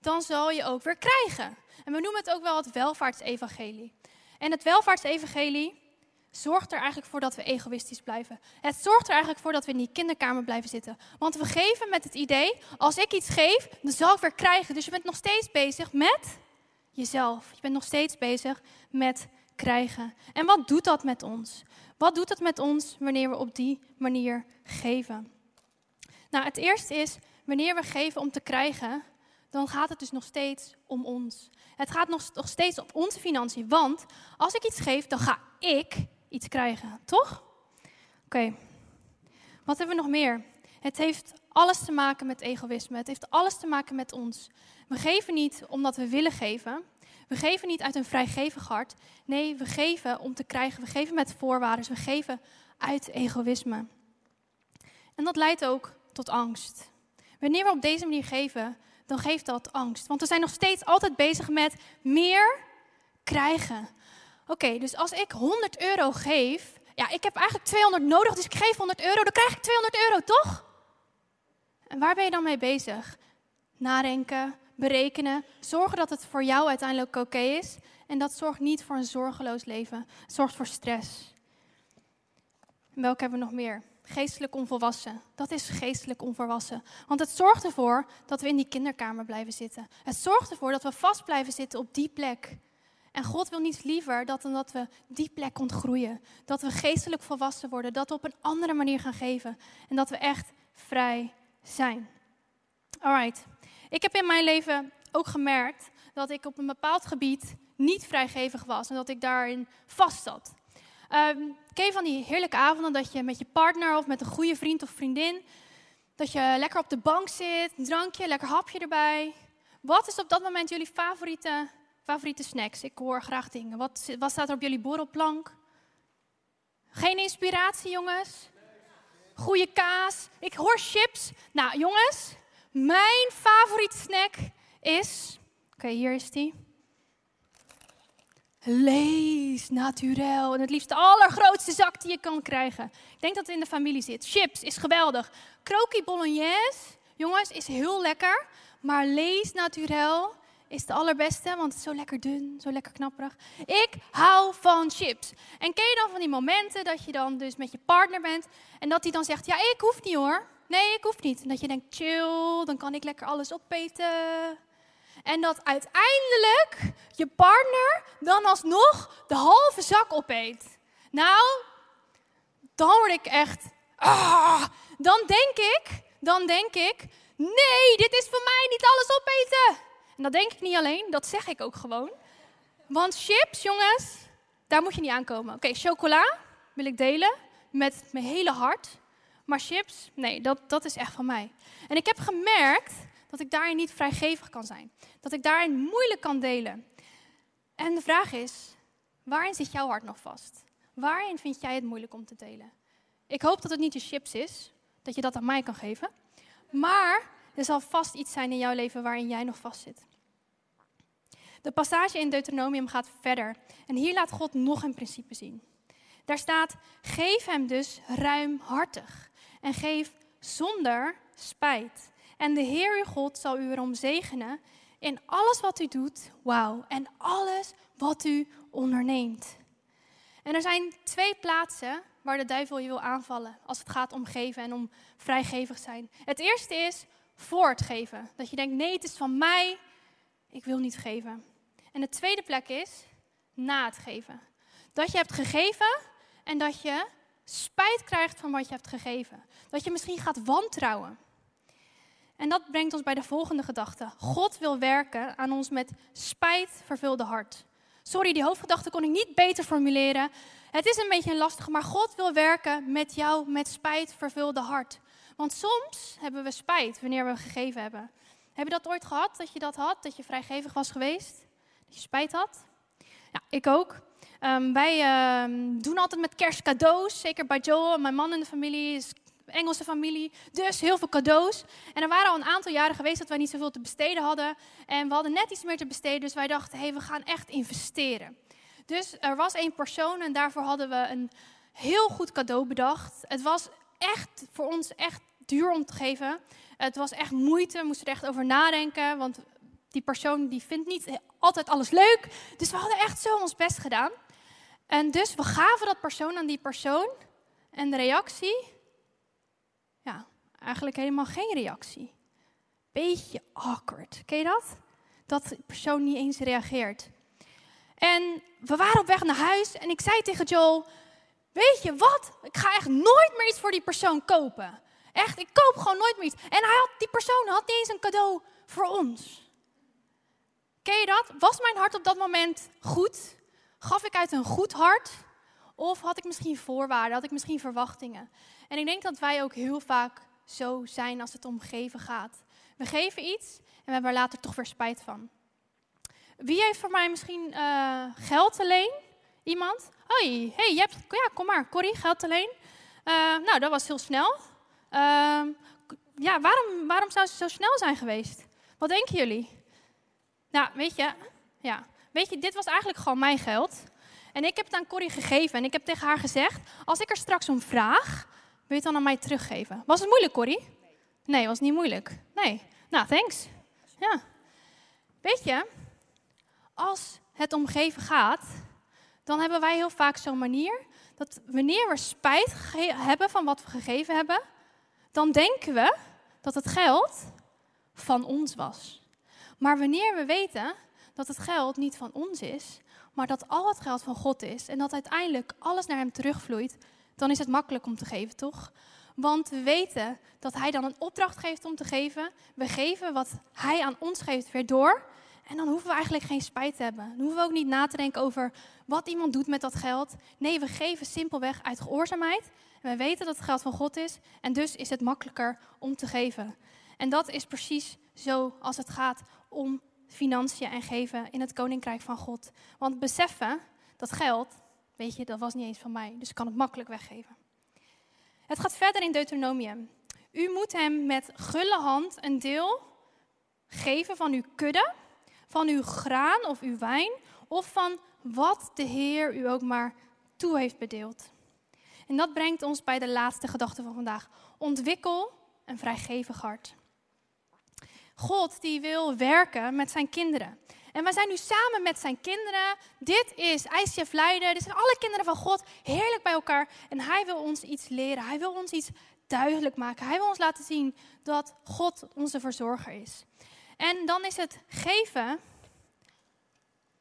dan zal je ook weer krijgen. En we noemen het ook wel het welvaartsevangelie. En het welvaartsevangelie zorgt er eigenlijk voor dat we egoïstisch blijven. Het zorgt er eigenlijk voor dat we in die kinderkamer blijven zitten. Want we geven met het idee, als ik iets geef, dan zal ik weer krijgen. Dus je bent nog steeds bezig met jezelf. Je bent nog steeds bezig met krijgen. En wat doet dat met ons? Wat doet het met ons wanneer we op die manier geven? Nou, het eerste is, wanneer we geven om te krijgen, dan gaat het dus nog steeds om ons. Het gaat nog, nog steeds om onze financiën. Want als ik iets geef, dan ga ik iets krijgen, toch? Oké. Wat hebben we nog meer? Het heeft alles te maken met egoïsme. Het heeft alles te maken met ons. We geven niet omdat we willen geven. We geven niet uit een vrijgevig hart. Nee, we geven om te krijgen. We geven met voorwaarden. We geven uit egoïsme. En dat leidt ook tot angst. Wanneer we op deze manier geven, dan geeft dat angst. Want we zijn nog steeds altijd bezig met meer krijgen. Oké, dus als ik 100 euro geef, ja, ik heb eigenlijk 200 nodig, dus ik geef 100 euro, dan krijg ik 200 euro, toch? En waar ben je dan mee bezig? Nadenken, berekenen, zorgen dat het voor jou uiteindelijk oké is. En dat zorgt niet voor een zorgeloos leven, het zorgt voor stress. En welke hebben we nog meer? Geestelijk onvolwassen. Dat is geestelijk onvolwassen. Want het zorgt ervoor dat we in die kinderkamer blijven zitten. Het zorgt ervoor dat we vast blijven zitten op die plek. En God wil niets liever dan dat we die plek ontgroeien. Dat we geestelijk volwassen worden. Dat we op een andere manier gaan geven. En dat we echt vrij zijn. Alright. Ik heb in mijn leven ook gemerkt dat ik op een bepaald gebied niet vrijgevig was. En dat ik daarin vast zat. Um, van die heerlijke avonden dat je met je partner of met een goede vriend of vriendin... dat je lekker op de bank zit, drankje, lekker hapje erbij. Wat is op dat moment jullie favoriete Favoriete snacks? Ik hoor graag dingen. Wat, staat er op jullie borrelplank? Geen inspiratie, jongens? Goede kaas. Ik hoor chips. Nou, jongens, mijn favoriete snack is. Oké, hier is die. Lees naturel. En het liefst de allergrootste zak die je kan krijgen. Ik denk dat het in de familie zit. Chips is geweldig. Croquis bolognese, jongens, is heel lekker. Maar lees naturel is de allerbeste, want het is zo lekker dun, zo lekker knapperig. Ik hou van chips. En ken je dan van die momenten dat je dan dus met je partner bent en dat hij dan zegt, ja, ik hoef niet hoor. Nee, ik hoef niet. En dat je denkt, chill, dan kan ik lekker alles opeten. En dat uiteindelijk je partner dan alsnog de halve zak opeet. Nou, dan word ik echt, ah, dan denk ik, dan denk ik, nee, dit is voor mij niet alles opeten. En dat denk ik niet alleen, dat zeg ik ook gewoon. Want chips, jongens, daar moet je niet aankomen. Oké, chocola wil ik delen met mijn hele hart. Maar chips, nee, dat, dat is echt van mij. En ik heb gemerkt dat ik daarin niet vrijgevig kan zijn. Dat ik daarin moeilijk kan delen. En de vraag is, waarin zit jouw hart nog vast? Waarin vind jij het moeilijk om te delen? Ik hoop dat het niet je chips is, dat je dat aan mij kan geven. Maar er zal vast iets zijn in jouw leven waarin jij nog vastzit. De passage in Deuteronomium gaat verder. En hier laat God nog een principe zien. Daar staat: Geef hem dus ruimhartig. En geef zonder spijt. En de Heer uw God zal u erom zegenen in alles wat u doet. Wauw. En alles wat u onderneemt. En er zijn twee plaatsen waar de duivel je wil aanvallen als het gaat om geven en om vrijgevig zijn. Het eerste is voor het geven. Dat je denkt, nee, het is van mij, ik wil niet geven. En de tweede plek is na het geven. Dat je hebt gegeven en dat je spijt krijgt van wat je hebt gegeven. Dat je misschien gaat wantrouwen. En dat brengt ons bij de volgende gedachte. God wil werken aan ons met spijt vervulde hart. Sorry, die hoofdgedachte kon ik niet beter formuleren. Het is een beetje lastig, maar God wil werken met jou met spijt vervulde hart. Want soms hebben we spijt wanneer we gegeven hebben. Heb je dat ooit gehad, dat je dat had, dat je vrijgevig was geweest? Dat je spijt had? Ja, ik ook. Um, wij uh, doen altijd met kerst cadeaus, zeker bij Joel, mijn man in de familie is Engelse familie. Dus heel veel cadeaus. En er waren al een aantal jaren geweest dat wij niet zoveel te besteden hadden. En we hadden net iets meer te besteden, dus wij dachten, hé, hey, we gaan echt investeren. Dus er was één persoon en daarvoor hadden we een heel goed cadeau bedacht. Het was echt voor ons echt duur om te geven. Het was echt moeite, we moesten er echt over nadenken, want die persoon die vindt niet altijd alles leuk. Dus we hadden echt zo ons best gedaan. En dus we gaven dat persoon aan die persoon. En de reactie, ja, eigenlijk helemaal geen reactie. Beetje awkward. Ken je dat? Dat de persoon niet eens reageert. En we waren op weg naar huis en ik zei tegen Joel: Weet je wat? Ik ga echt nooit meer iets voor die persoon kopen. Echt, ik koop gewoon nooit meer iets. En hij had, die persoon had niet eens een cadeau voor ons. Ken je dat? Was mijn hart op dat moment goed? Gaf ik uit een goed hart? Of had ik misschien voorwaarden? Had ik misschien verwachtingen? En ik denk dat wij ook heel vaak zo zijn als het om geven gaat. We geven iets en we hebben er later toch weer spijt van. Wie heeft voor mij misschien uh, geld alleen? Iemand? Hoi, hey, je hebt, ja, kom maar, Corrie, geld alleen. Uh, nou, dat was heel snel. Uh, ja, waarom, waarom zou ze zo snel zijn geweest? Wat denken jullie? Nou, weet je, ja, weet je, dit was eigenlijk gewoon mijn geld. En ik heb het aan Corrie gegeven en ik heb tegen haar gezegd: als ik er straks om vraag, wil je het dan aan mij teruggeven? Was het moeilijk, Corrie? Nee, was niet moeilijk. Nee. Nou, thanks. Ja. Weet je, als het om geven gaat, dan hebben wij heel vaak zo'n manier dat wanneer we spijt hebben van wat we gegeven hebben, dan denken we dat het geld van ons was. Maar wanneer we weten dat het geld niet van ons is, maar dat al het geld van God is en dat uiteindelijk alles naar Hem terugvloeit, dan is het makkelijk om te geven, toch? Want we weten dat Hij dan een opdracht geeft om te geven. We geven wat Hij aan ons geeft weer door. En dan hoeven we eigenlijk geen spijt te hebben. Dan hoeven we ook niet na te denken over wat iemand doet met dat geld. Nee, we geven simpelweg uit gehoorzaamheid. En we weten dat het geld van God is. En dus is het makkelijker om te geven. En dat is precies zo als het gaat om financiën en geven in het koninkrijk van God. Want beseffen dat geld, weet je, dat was niet eens van mij, dus ik kan het makkelijk weggeven. Het gaat verder in Deuteronomium. U moet hem met gulle hand een deel geven van uw kudde, van uw graan of uw wijn, of van wat de Heer u ook maar toe heeft bedeeld. En dat brengt ons bij de laatste gedachte van vandaag. Ontwikkel een vrijgevig hart. God die wil werken met zijn kinderen. En wij zijn nu samen met zijn kinderen. Dit is ICF Leiden. Dit zijn alle kinderen van God. Heerlijk bij elkaar. En hij wil ons iets leren. Hij wil ons iets duidelijk maken. Hij wil ons laten zien dat God onze verzorger is. En dan is het geven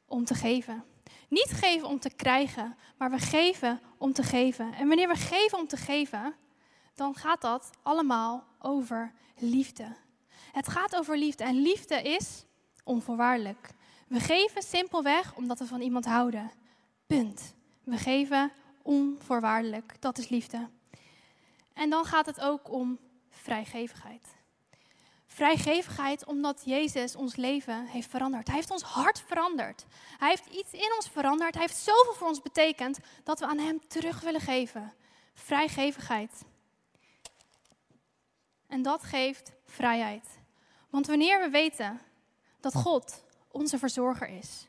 om te geven. Niet geven om te krijgen, maar we geven om te geven. En wanneer we geven om te geven, dan gaat dat allemaal over liefde. Het gaat over liefde en liefde is onvoorwaardelijk. We geven simpelweg omdat we van iemand houden. Punt. We geven onvoorwaardelijk. Dat is liefde. En dan gaat het ook om vrijgevigheid. Vrijgevigheid omdat Jezus ons leven heeft veranderd. Hij heeft ons hart veranderd. Hij heeft iets in ons veranderd. Hij heeft zoveel voor ons betekend dat we aan Hem terug willen geven. Vrijgevigheid. En dat geeft vrijheid. Want wanneer we weten dat God onze verzorger is,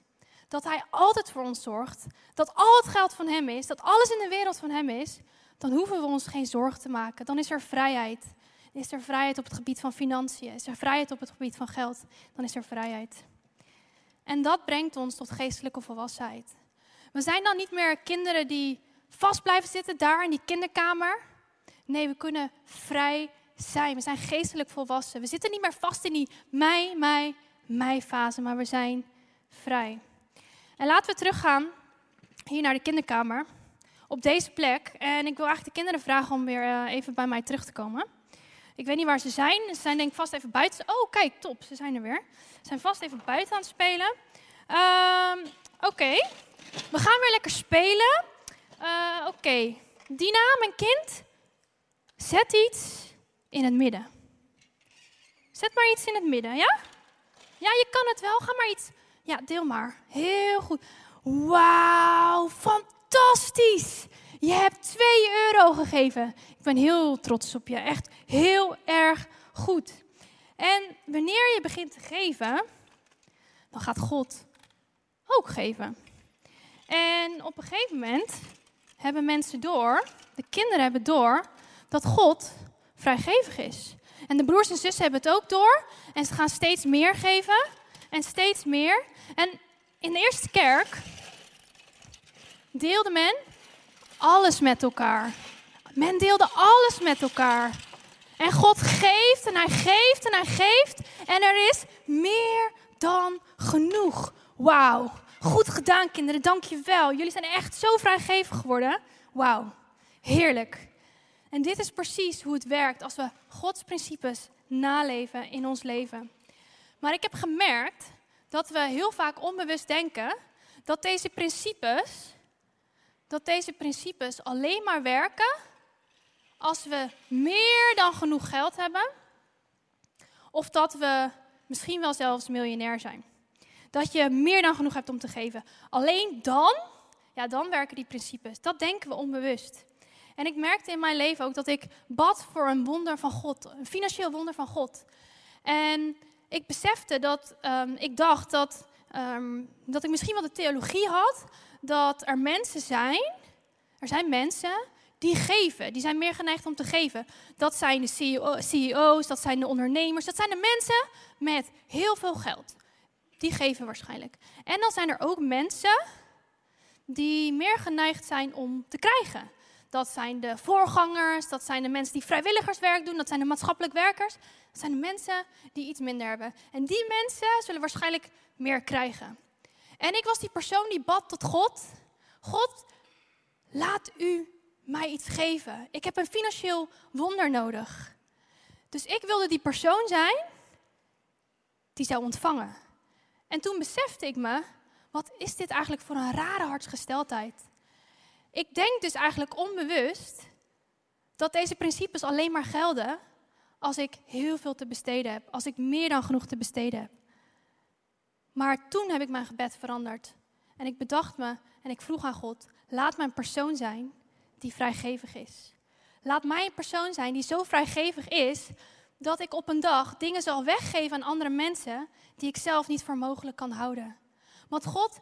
dat Hij altijd voor ons zorgt, dat al het geld van Hem is, dat alles in de wereld van Hem is, dan hoeven we ons geen zorgen te maken. Dan is er vrijheid. Is er vrijheid op het gebied van financiën? Is er vrijheid op het gebied van geld? Dan is er vrijheid. En dat brengt ons tot geestelijke volwassenheid. We zijn dan niet meer kinderen die vast blijven zitten daar in die kinderkamer. Nee, we kunnen vrij zijn. We zijn geestelijk volwassen. We zitten niet meer vast in die mij, mij, mij fase, maar we zijn vrij. En laten we teruggaan hier naar de kinderkamer. Op deze plek. En ik wil eigenlijk de kinderen vragen om weer eh, even bij mij terug te komen. Ik weet niet waar ze zijn. Ze zijn denk ik vast even buiten. Oh, kijk, top. Ze zijn er weer. Ze zijn vast even buiten aan het spelen. Ehm, Oké. We gaan weer lekker spelen. Uh, Oké. Dina, mijn kind. Zet iets in het midden. Zet maar iets in het midden, ja? Ja, je kan het wel. Ga maar iets. Ja, deel maar. Heel goed. Wauw, fantastisch. Je hebt 2 euro gegeven. Ik ben heel trots op je. Echt heel erg goed. En wanneer je begint te geven, dan gaat God ook geven. En op een gegeven moment hebben mensen door, de kinderen hebben door, dat God vrijgevig is. En de broers en zussen hebben het ook door. En ze gaan steeds meer geven. En steeds meer. En in de eerste kerk deelde men alles met elkaar. Men deelde alles met elkaar. En God geeft en hij geeft en hij geeft. En er is meer dan genoeg. Wauw. Goed gedaan, kinderen. Dank je wel. Jullie zijn echt zo vrijgevig geworden. Wauw. Heerlijk. En dit is precies hoe het werkt als we Gods principes naleven in ons leven. Maar ik heb gemerkt dat we heel vaak onbewust denken dat deze principes, dat deze principes alleen maar werken als we meer dan genoeg geld hebben. Of dat we misschien wel zelfs miljonair zijn. Dat je meer dan genoeg hebt om te geven. Alleen dan, ja, dan werken die principes. Dat denken we onbewust. En ik merkte in mijn leven ook dat ik bad voor een wonder van God, een financieel wonder van God. En ik besefte dat um, ik dacht dat, um, dat ik misschien wel de theologie had dat er mensen zijn, er zijn mensen die geven, die zijn meer geneigd om te geven. Dat zijn de CEO, CEO's, dat zijn de ondernemers, dat zijn de mensen met heel veel geld. Die geven waarschijnlijk. En dan zijn er ook mensen die meer geneigd zijn om te krijgen. Dat zijn de voorgangers, dat zijn de mensen die vrijwilligerswerk doen, dat zijn de maatschappelijk werkers. Dat zijn de mensen die iets minder hebben. En die mensen zullen waarschijnlijk meer krijgen. En ik was die persoon die bad tot God. God, laat u mij iets geven. Ik heb een financieel wonder nodig. Dus ik wilde die persoon zijn die zou ontvangen. En toen besefte ik me, wat is dit eigenlijk voor een rare hartsgesteldheid? Ik denk dus eigenlijk onbewust dat deze principes alleen maar gelden als ik heel veel te besteden heb, als ik meer dan genoeg te besteden heb. Maar toen heb ik mijn gebed veranderd. En ik bedacht me en ik vroeg aan God: laat mij een persoon zijn die vrijgevig is. Laat mij een persoon zijn die zo vrijgevig is dat ik op een dag dingen zal weggeven aan andere mensen die ik zelf niet voor mogelijk kan houden. Want God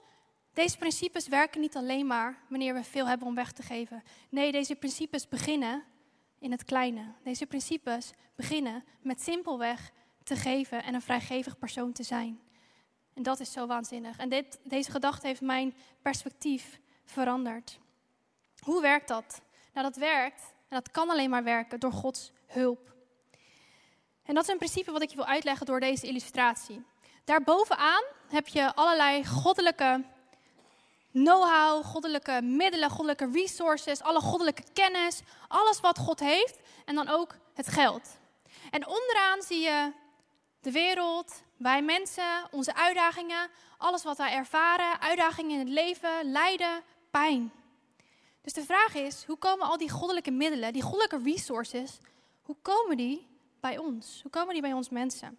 deze principes werken niet alleen maar wanneer we veel hebben om weg te geven. Nee, deze principes beginnen in het kleine. Deze principes beginnen met simpelweg te geven en een vrijgevig persoon te zijn. En dat is zo waanzinnig. En dit, deze gedachte heeft mijn perspectief veranderd. Hoe werkt dat? Nou, dat werkt, en dat kan alleen maar werken, door Gods hulp. En dat is een principe wat ik je wil uitleggen door deze illustratie. Daarbovenaan heb je allerlei goddelijke know-how, goddelijke middelen, goddelijke resources, alle goddelijke kennis, alles wat God heeft en dan ook het geld. En onderaan zie je de wereld, wij mensen, onze uitdagingen, alles wat wij ervaren, uitdagingen in het leven, lijden, pijn. Dus de vraag is, hoe komen al die goddelijke middelen, die goddelijke resources, hoe komen die bij ons? Hoe komen die bij ons mensen?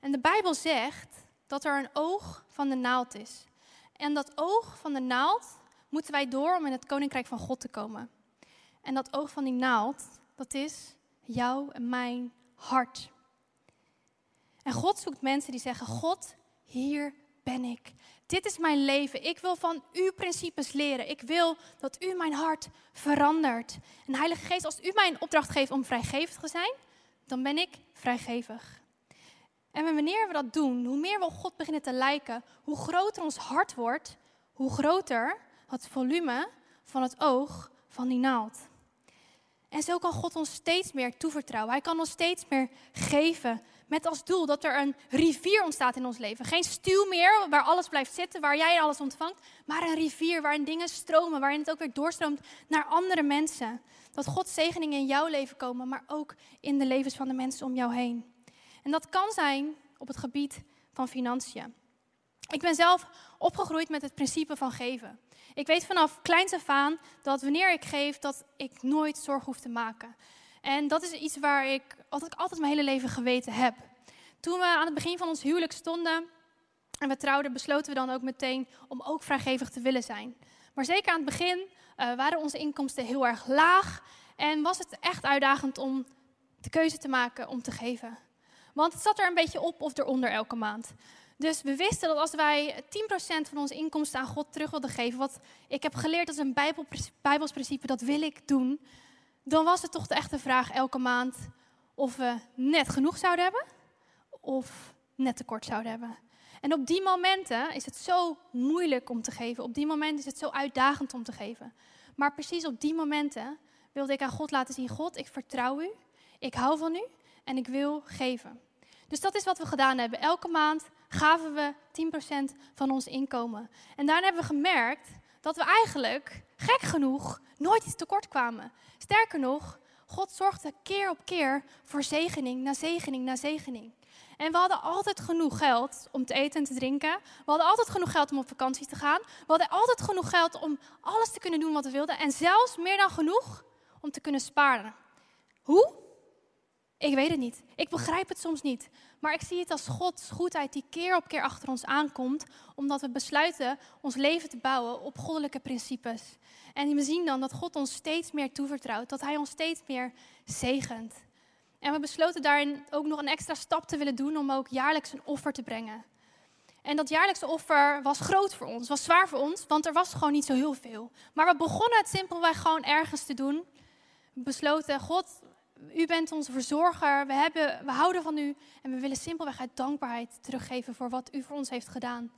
En de Bijbel zegt dat er een oog van de naald is. En dat oog van de naald moeten wij door om in het koninkrijk van God te komen. En dat oog van die naald, dat is jouw en mijn hart. En God zoekt mensen die zeggen: God, hier ben ik. Dit is mijn leven. Ik wil van uw principes leren. Ik wil dat u mijn hart verandert. En Heilige Geest, als u mij een opdracht geeft om vrijgevig te zijn, dan ben ik vrijgevig. En wanneer we dat doen, hoe meer we op God beginnen te lijken, hoe groter ons hart wordt, hoe groter het volume van het oog van die naald. En zo kan God ons steeds meer toevertrouwen. Hij kan ons steeds meer geven met als doel dat er een rivier ontstaat in ons leven. Geen stuw meer waar alles blijft zitten, waar jij alles ontvangt, maar een rivier waarin dingen stromen, waarin het ook weer doorstroomt naar andere mensen. Dat Gods zegeningen in jouw leven komen, maar ook in de levens van de mensen om jou heen. En dat kan zijn op het gebied van financiën. Ik ben zelf opgegroeid met het principe van geven. Ik weet vanaf kleins af aan dat wanneer ik geef, dat ik nooit zorg hoef te maken. En dat is iets waar ik altijd, altijd mijn hele leven geweten heb. Toen we aan het begin van ons huwelijk stonden en we trouwden, besloten we dan ook meteen om ook vrijgevig te willen zijn. Maar zeker aan het begin uh, waren onze inkomsten heel erg laag en was het echt uitdagend om de keuze te maken om te geven. Want het zat er een beetje op of eronder elke maand. Dus we wisten dat als wij 10% van onze inkomsten aan God terug wilden geven, wat ik heb geleerd als een Bijbels principe, dat wil ik doen, dan was het toch de echte vraag elke maand of we net genoeg zouden hebben of net tekort zouden hebben. En op die momenten is het zo moeilijk om te geven. Op die momenten is het zo uitdagend om te geven. Maar precies op die momenten wilde ik aan God laten zien: God, ik vertrouw u, ik hou van u en ik wil geven. Dus dat is wat we gedaan hebben. Elke maand gaven we 10% van ons inkomen. En daarna hebben we gemerkt dat we eigenlijk, gek genoeg, nooit iets tekort kwamen. Sterker nog, God zorgde keer op keer voor zegening na zegening na zegening. En we hadden altijd genoeg geld om te eten en te drinken. We hadden altijd genoeg geld om op vakantie te gaan. We hadden altijd genoeg geld om alles te kunnen doen wat we wilden. En zelfs meer dan genoeg om te kunnen sparen. Hoe? Ik weet het niet. Ik begrijp het soms niet. Maar ik zie het als Gods goedheid die keer op keer achter ons aankomt, omdat we besluiten ons leven te bouwen op goddelijke principes. En we zien dan dat God ons steeds meer toevertrouwt, dat Hij ons steeds meer zegent. En we besloten daarin ook nog een extra stap te willen doen om ook jaarlijks een offer te brengen. En dat jaarlijkse offer was groot voor ons, was zwaar voor ons, want er was gewoon niet zo heel veel. Maar we begonnen het simpelweg gewoon ergens te doen. We besloten, God, u bent onze verzorger, we, hebben, we houden van u en we willen simpelweg uit dankbaarheid teruggeven voor wat u voor ons heeft gedaan.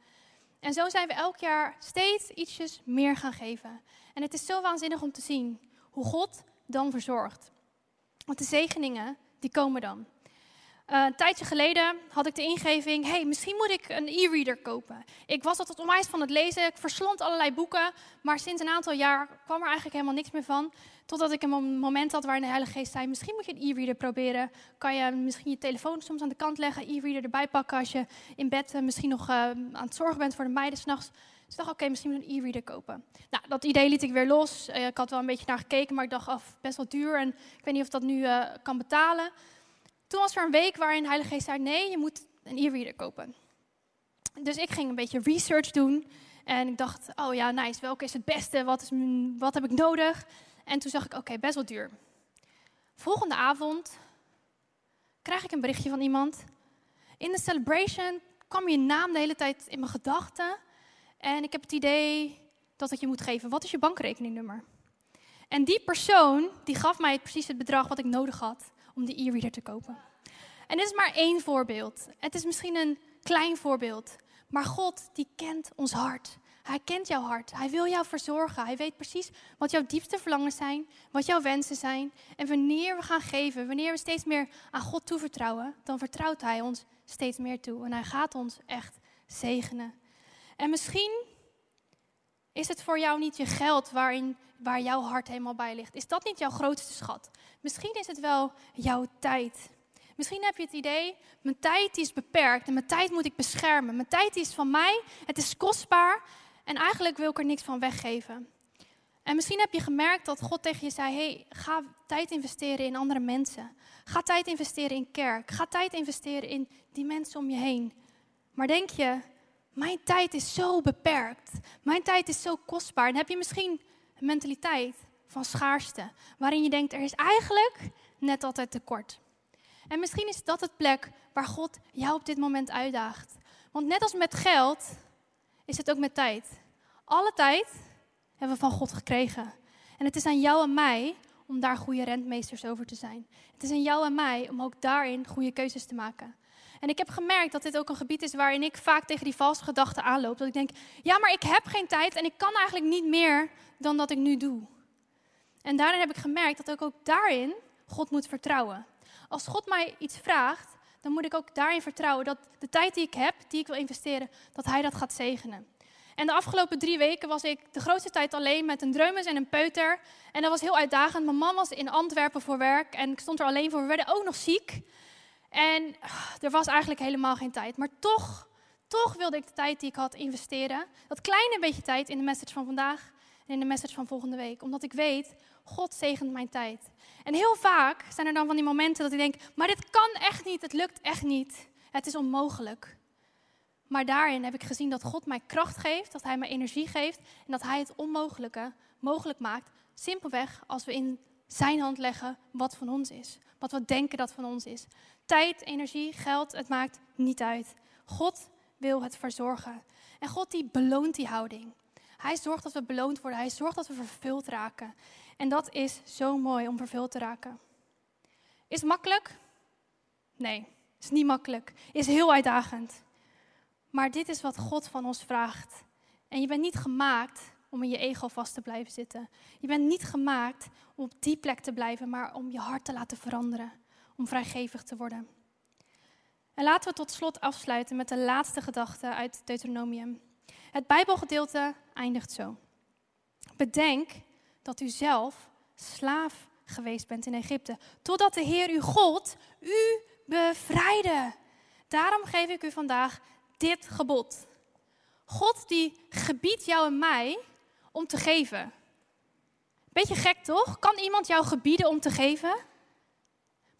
En zo zijn we elk jaar steeds ietsjes meer gaan geven. En het is zo waanzinnig om te zien hoe God dan verzorgt. Want de zegeningen, die komen dan. Uh, een tijdje geleden had ik de ingeving, hey, misschien moet ik een e-reader kopen. Ik was altijd onwijs van het lezen, ik verslond allerlei boeken, maar sinds een aantal jaar kwam er eigenlijk helemaal niks meer van. Totdat ik een moment had waarin de Heilige Geest zei, misschien moet je een e-reader proberen. Kan je misschien je telefoon soms aan de kant leggen, e-reader erbij pakken als je in bed uh, misschien nog uh, aan het zorgen bent voor de meiden s'nachts. Dus ik dacht, oké, misschien moet een e-reader kopen. Nou, dat idee liet ik weer los. ik had wel een beetje naar gekeken, maar ik dacht, af, best wel duur en ik weet niet of dat nu kan betalen. Toen was er een week waarin de Heilige Geest zei: nee, je moet een e-reader kopen. Dus ik ging een beetje research doen. En ik dacht: oh ja, nice, welke is het beste? Wat, is, wat heb ik nodig? En toen zag ik: oké, best wel duur. Volgende avond krijg ik een berichtje van iemand. In de celebration kwam je naam de hele tijd in mijn gedachten. En ik heb het idee dat ik je moet geven: wat is je bankrekeningnummer? En die persoon die gaf mij precies het bedrag wat ik nodig had om de e-reader te kopen. En dit is maar één voorbeeld. Het is misschien een klein voorbeeld. Maar God, die kent ons hart. Hij kent jouw hart. Hij wil jou verzorgen. Hij weet precies wat jouw diepste verlangen zijn, wat jouw wensen zijn. En wanneer we gaan geven, wanneer we steeds meer aan God toevertrouwen, dan vertrouwt Hij ons steeds meer toe. En Hij gaat ons echt zegenen. En misschien is het voor jou niet je geld waarin, waar jouw hart helemaal bij ligt? Is dat niet jouw grootste schat? Misschien is het wel jouw tijd. Misschien heb je het idee, mijn tijd is beperkt en mijn tijd moet ik beschermen. Mijn tijd is van mij, het is kostbaar en eigenlijk wil ik er niks van weggeven. En misschien heb je gemerkt dat God tegen je zei: hey, ga tijd investeren in andere mensen. Ga tijd investeren in kerk. Ga tijd investeren in die mensen om je heen. Maar denk je, mijn tijd is zo beperkt. Mijn tijd is zo kostbaar. En heb je misschien een mentaliteit van schaarste, waarin je denkt, er is eigenlijk net altijd tekort. En misschien is dat het plek waar God jou op dit moment uitdaagt. Want net als met geld, is het ook met tijd. Alle tijd hebben we van God gekregen. En het is aan jou en mij om daar goede rentmeesters over te zijn. Het is aan jou en mij om ook daarin goede keuzes te maken. En ik heb gemerkt dat dit ook een gebied is waarin ik vaak tegen die valse gedachten aanloop. Dat ik denk, ja, maar ik heb geen tijd en ik kan eigenlijk niet meer dan dat ik nu doe. En daarin heb ik gemerkt dat ik ook daarin God moet vertrouwen. Als God mij iets vraagt, dan moet ik ook daarin vertrouwen dat de tijd die ik heb, die ik wil investeren, dat Hij dat gaat zegenen. En de afgelopen drie weken was ik de grootste tijd alleen met een dreumes en een peuter. En dat was heel uitdagend. Mijn man was in Antwerpen voor werk en ik stond er alleen voor. We werden ook nog ziek. En ah, er was eigenlijk helemaal geen tijd. Maar toch, toch wilde ik de tijd die ik had investeren. Dat kleine beetje tijd in de message van vandaag en in de message van volgende week. Omdat ik weet, God zegent mijn tijd. En heel vaak zijn er dan van die momenten dat ik denk, maar dit kan echt niet, het lukt echt niet. Het is onmogelijk. Maar daarin heb ik gezien dat God mij kracht geeft, dat Hij mij energie geeft en dat Hij het onmogelijke mogelijk maakt. Simpelweg als we in Zijn hand leggen wat van ons is. Wat we denken dat van ons is. Tijd, energie, geld, het maakt niet uit. God wil het verzorgen. En God die beloont die houding. Hij zorgt dat we beloond worden. Hij zorgt dat we vervuld raken. En dat is zo mooi om vervuld te raken. Is makkelijk? Nee, is niet makkelijk. Is heel uitdagend. Maar dit is wat God van ons vraagt. En je bent niet gemaakt om in je ego vast te blijven zitten. Je bent niet gemaakt om op die plek te blijven, maar om je hart te laten veranderen. Om vrijgevig te worden. En laten we tot slot afsluiten met de laatste gedachte uit Deuteronomium. Het Bijbelgedeelte eindigt zo. Bedenk dat u zelf slaaf geweest bent in Egypte, totdat de Heer uw God u bevrijdde. Daarom geef ik u vandaag dit gebod. God die gebiedt jou en mij om te geven. Beetje gek toch? Kan iemand jou gebieden om te geven?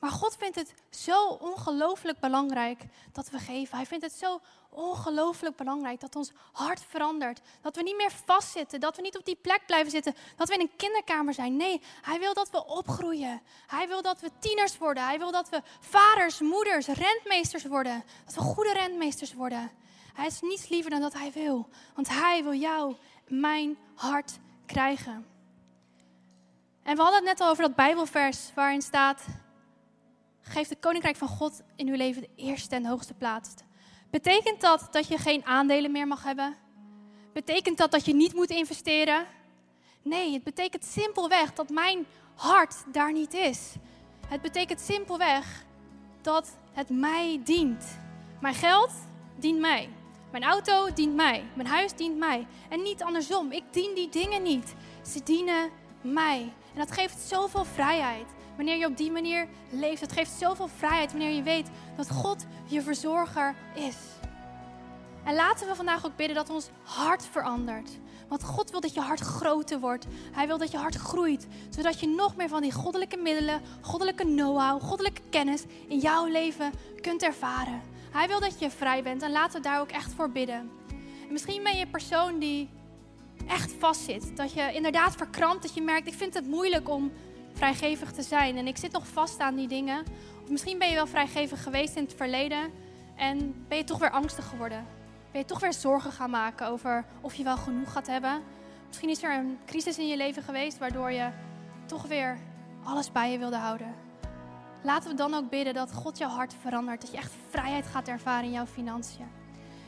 Maar God vindt het zo ongelooflijk belangrijk dat we geven. Hij vindt het zo ongelooflijk belangrijk dat ons hart verandert. Dat we niet meer vastzitten. Dat we niet op die plek blijven zitten. Dat we in een kinderkamer zijn. Nee, hij wil dat we opgroeien. Hij wil dat we tieners worden. Hij wil dat we vaders, moeders, rentmeesters worden. Dat we goede rentmeesters worden. Hij is niets liever dan dat hij wil. Want hij wil jou, mijn hart krijgen. En we hadden het net al over dat Bijbelvers waarin staat geeft het koninkrijk van God in uw leven de eerste en hoogste plaats. Betekent dat dat je geen aandelen meer mag hebben? Betekent dat dat je niet moet investeren? Nee, het betekent simpelweg dat mijn hart daar niet is. Het betekent simpelweg dat het mij dient. Mijn geld dient mij. Mijn auto dient mij. Mijn huis dient mij. En niet andersom. Ik dien die dingen niet. Ze dienen mij. En dat geeft zoveel vrijheid wanneer je op die manier leeft. Het geeft zoveel vrijheid wanneer je weet dat God je verzorger is. En laten we vandaag ook bidden dat ons hart verandert. Want God wil dat je hart groter wordt. Hij wil dat je hart groeit. Zodat je nog meer van die goddelijke middelen, goddelijke know-how, goddelijke kennis in jouw leven kunt ervaren. Hij wil dat je vrij bent en laten we daar ook echt voor bidden. En misschien ben je een persoon die echt vastzit. Dat je inderdaad verkrampt, dat je merkt, ik vind het moeilijk om vrijgevig te zijn. En ik zit nog vast aan die dingen. Of misschien ben je wel vrijgevig geweest in het verleden en ben je toch weer angstig geworden. Ben je toch weer zorgen gaan maken over of je wel genoeg gaat hebben. Misschien is er een crisis in je leven geweest waardoor je toch weer alles bij je wilde houden. Laten we dan ook bidden dat God jouw hart verandert. Dat je echt vrijheid gaat ervaren in jouw financiën.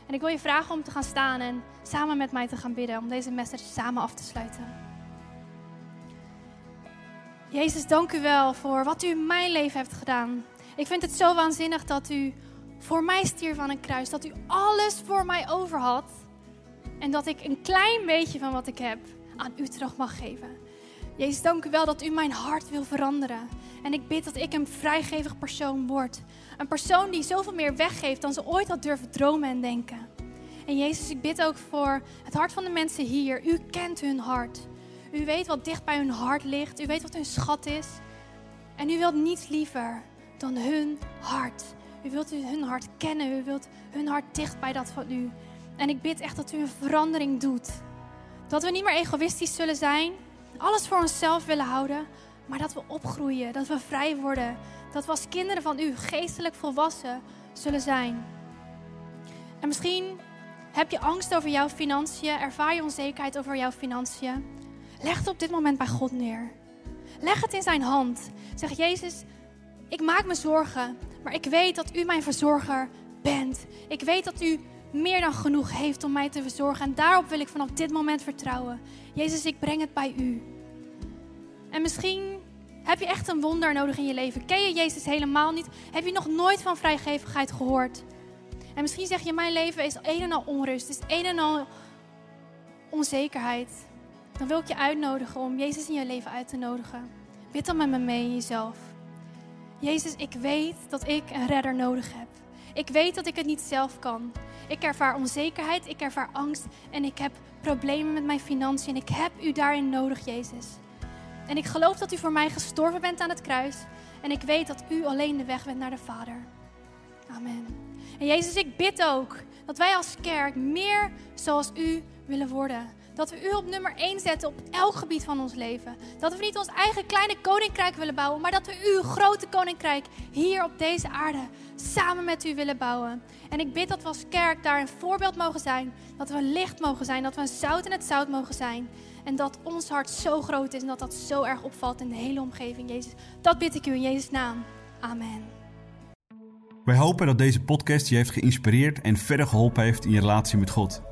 En ik wil je vragen om te gaan staan en samen met mij te gaan bidden. Om deze message samen af te sluiten. Jezus, dank u wel voor wat u in mijn leven hebt gedaan. Ik vind het zo waanzinnig dat u voor mij stierf aan een kruis. Dat u alles voor mij over had. En dat ik een klein beetje van wat ik heb aan u terug mag geven. Jezus, dank u wel dat u mijn hart wil veranderen. En ik bid dat ik een vrijgevig persoon word. Een persoon die zoveel meer weggeeft dan ze ooit had durven dromen en denken. En Jezus, ik bid ook voor het hart van de mensen hier. U kent hun hart. U weet wat dicht bij hun hart ligt. U weet wat hun schat is. En u wilt niets liever dan hun hart. U wilt hun hart kennen. U wilt hun hart dicht bij dat van u. En ik bid echt dat u een verandering doet. Dat we niet meer egoïstisch zullen zijn. Alles voor onszelf willen houden. Maar dat we opgroeien. Dat we vrij worden. Dat we als kinderen van u geestelijk volwassen zullen zijn. En misschien heb je angst over jouw financiën. Ervaar je onzekerheid over jouw financiën. Leg het op dit moment bij God neer. Leg het in zijn hand. Zeg Jezus, ik maak me zorgen, maar ik weet dat u mijn verzorger bent. Ik weet dat u meer dan genoeg heeft om mij te verzorgen. En daarop wil ik vanaf dit moment vertrouwen. Jezus, ik breng het bij u. En misschien Heb je echt een wonder nodig in je leven? Ken je Jezus helemaal niet? Heb je nog nooit van vrijgevigheid gehoord? En misschien zeg je, mijn leven is een en al onrust, is een en al onzekerheid. Dan wil ik je uitnodigen om Jezus in je leven uit te nodigen. Bid dan met me mee in jezelf. Jezus, ik weet dat ik een redder nodig heb. Ik weet dat ik het niet zelf kan. Ik ervaar onzekerheid, ik ervaar angst en ik heb problemen met mijn financiën. En ik heb u daarin nodig, Jezus. En ik geloof dat u voor mij gestorven bent aan het kruis. En ik weet dat u alleen de weg bent naar de Vader. Amen. En Jezus, ik bid ook dat wij als kerk meer zoals u willen worden. Dat we u op nummer 1 zetten op elk gebied van ons leven. Dat we niet ons eigen kleine koninkrijk willen bouwen, maar dat we uw grote koninkrijk hier op deze aarde samen met u willen bouwen. En ik bid dat we als kerk daar een voorbeeld mogen zijn. Dat we licht mogen zijn, dat we een zout in het zout mogen zijn. En dat ons hart zo groot is en dat dat zo erg opvalt in de hele omgeving, Jezus. Dat bid ik u in Jezus' naam. Amen. Wij hopen dat deze podcast je heeft geïnspireerd en verder geholpen heeft in je relatie met God.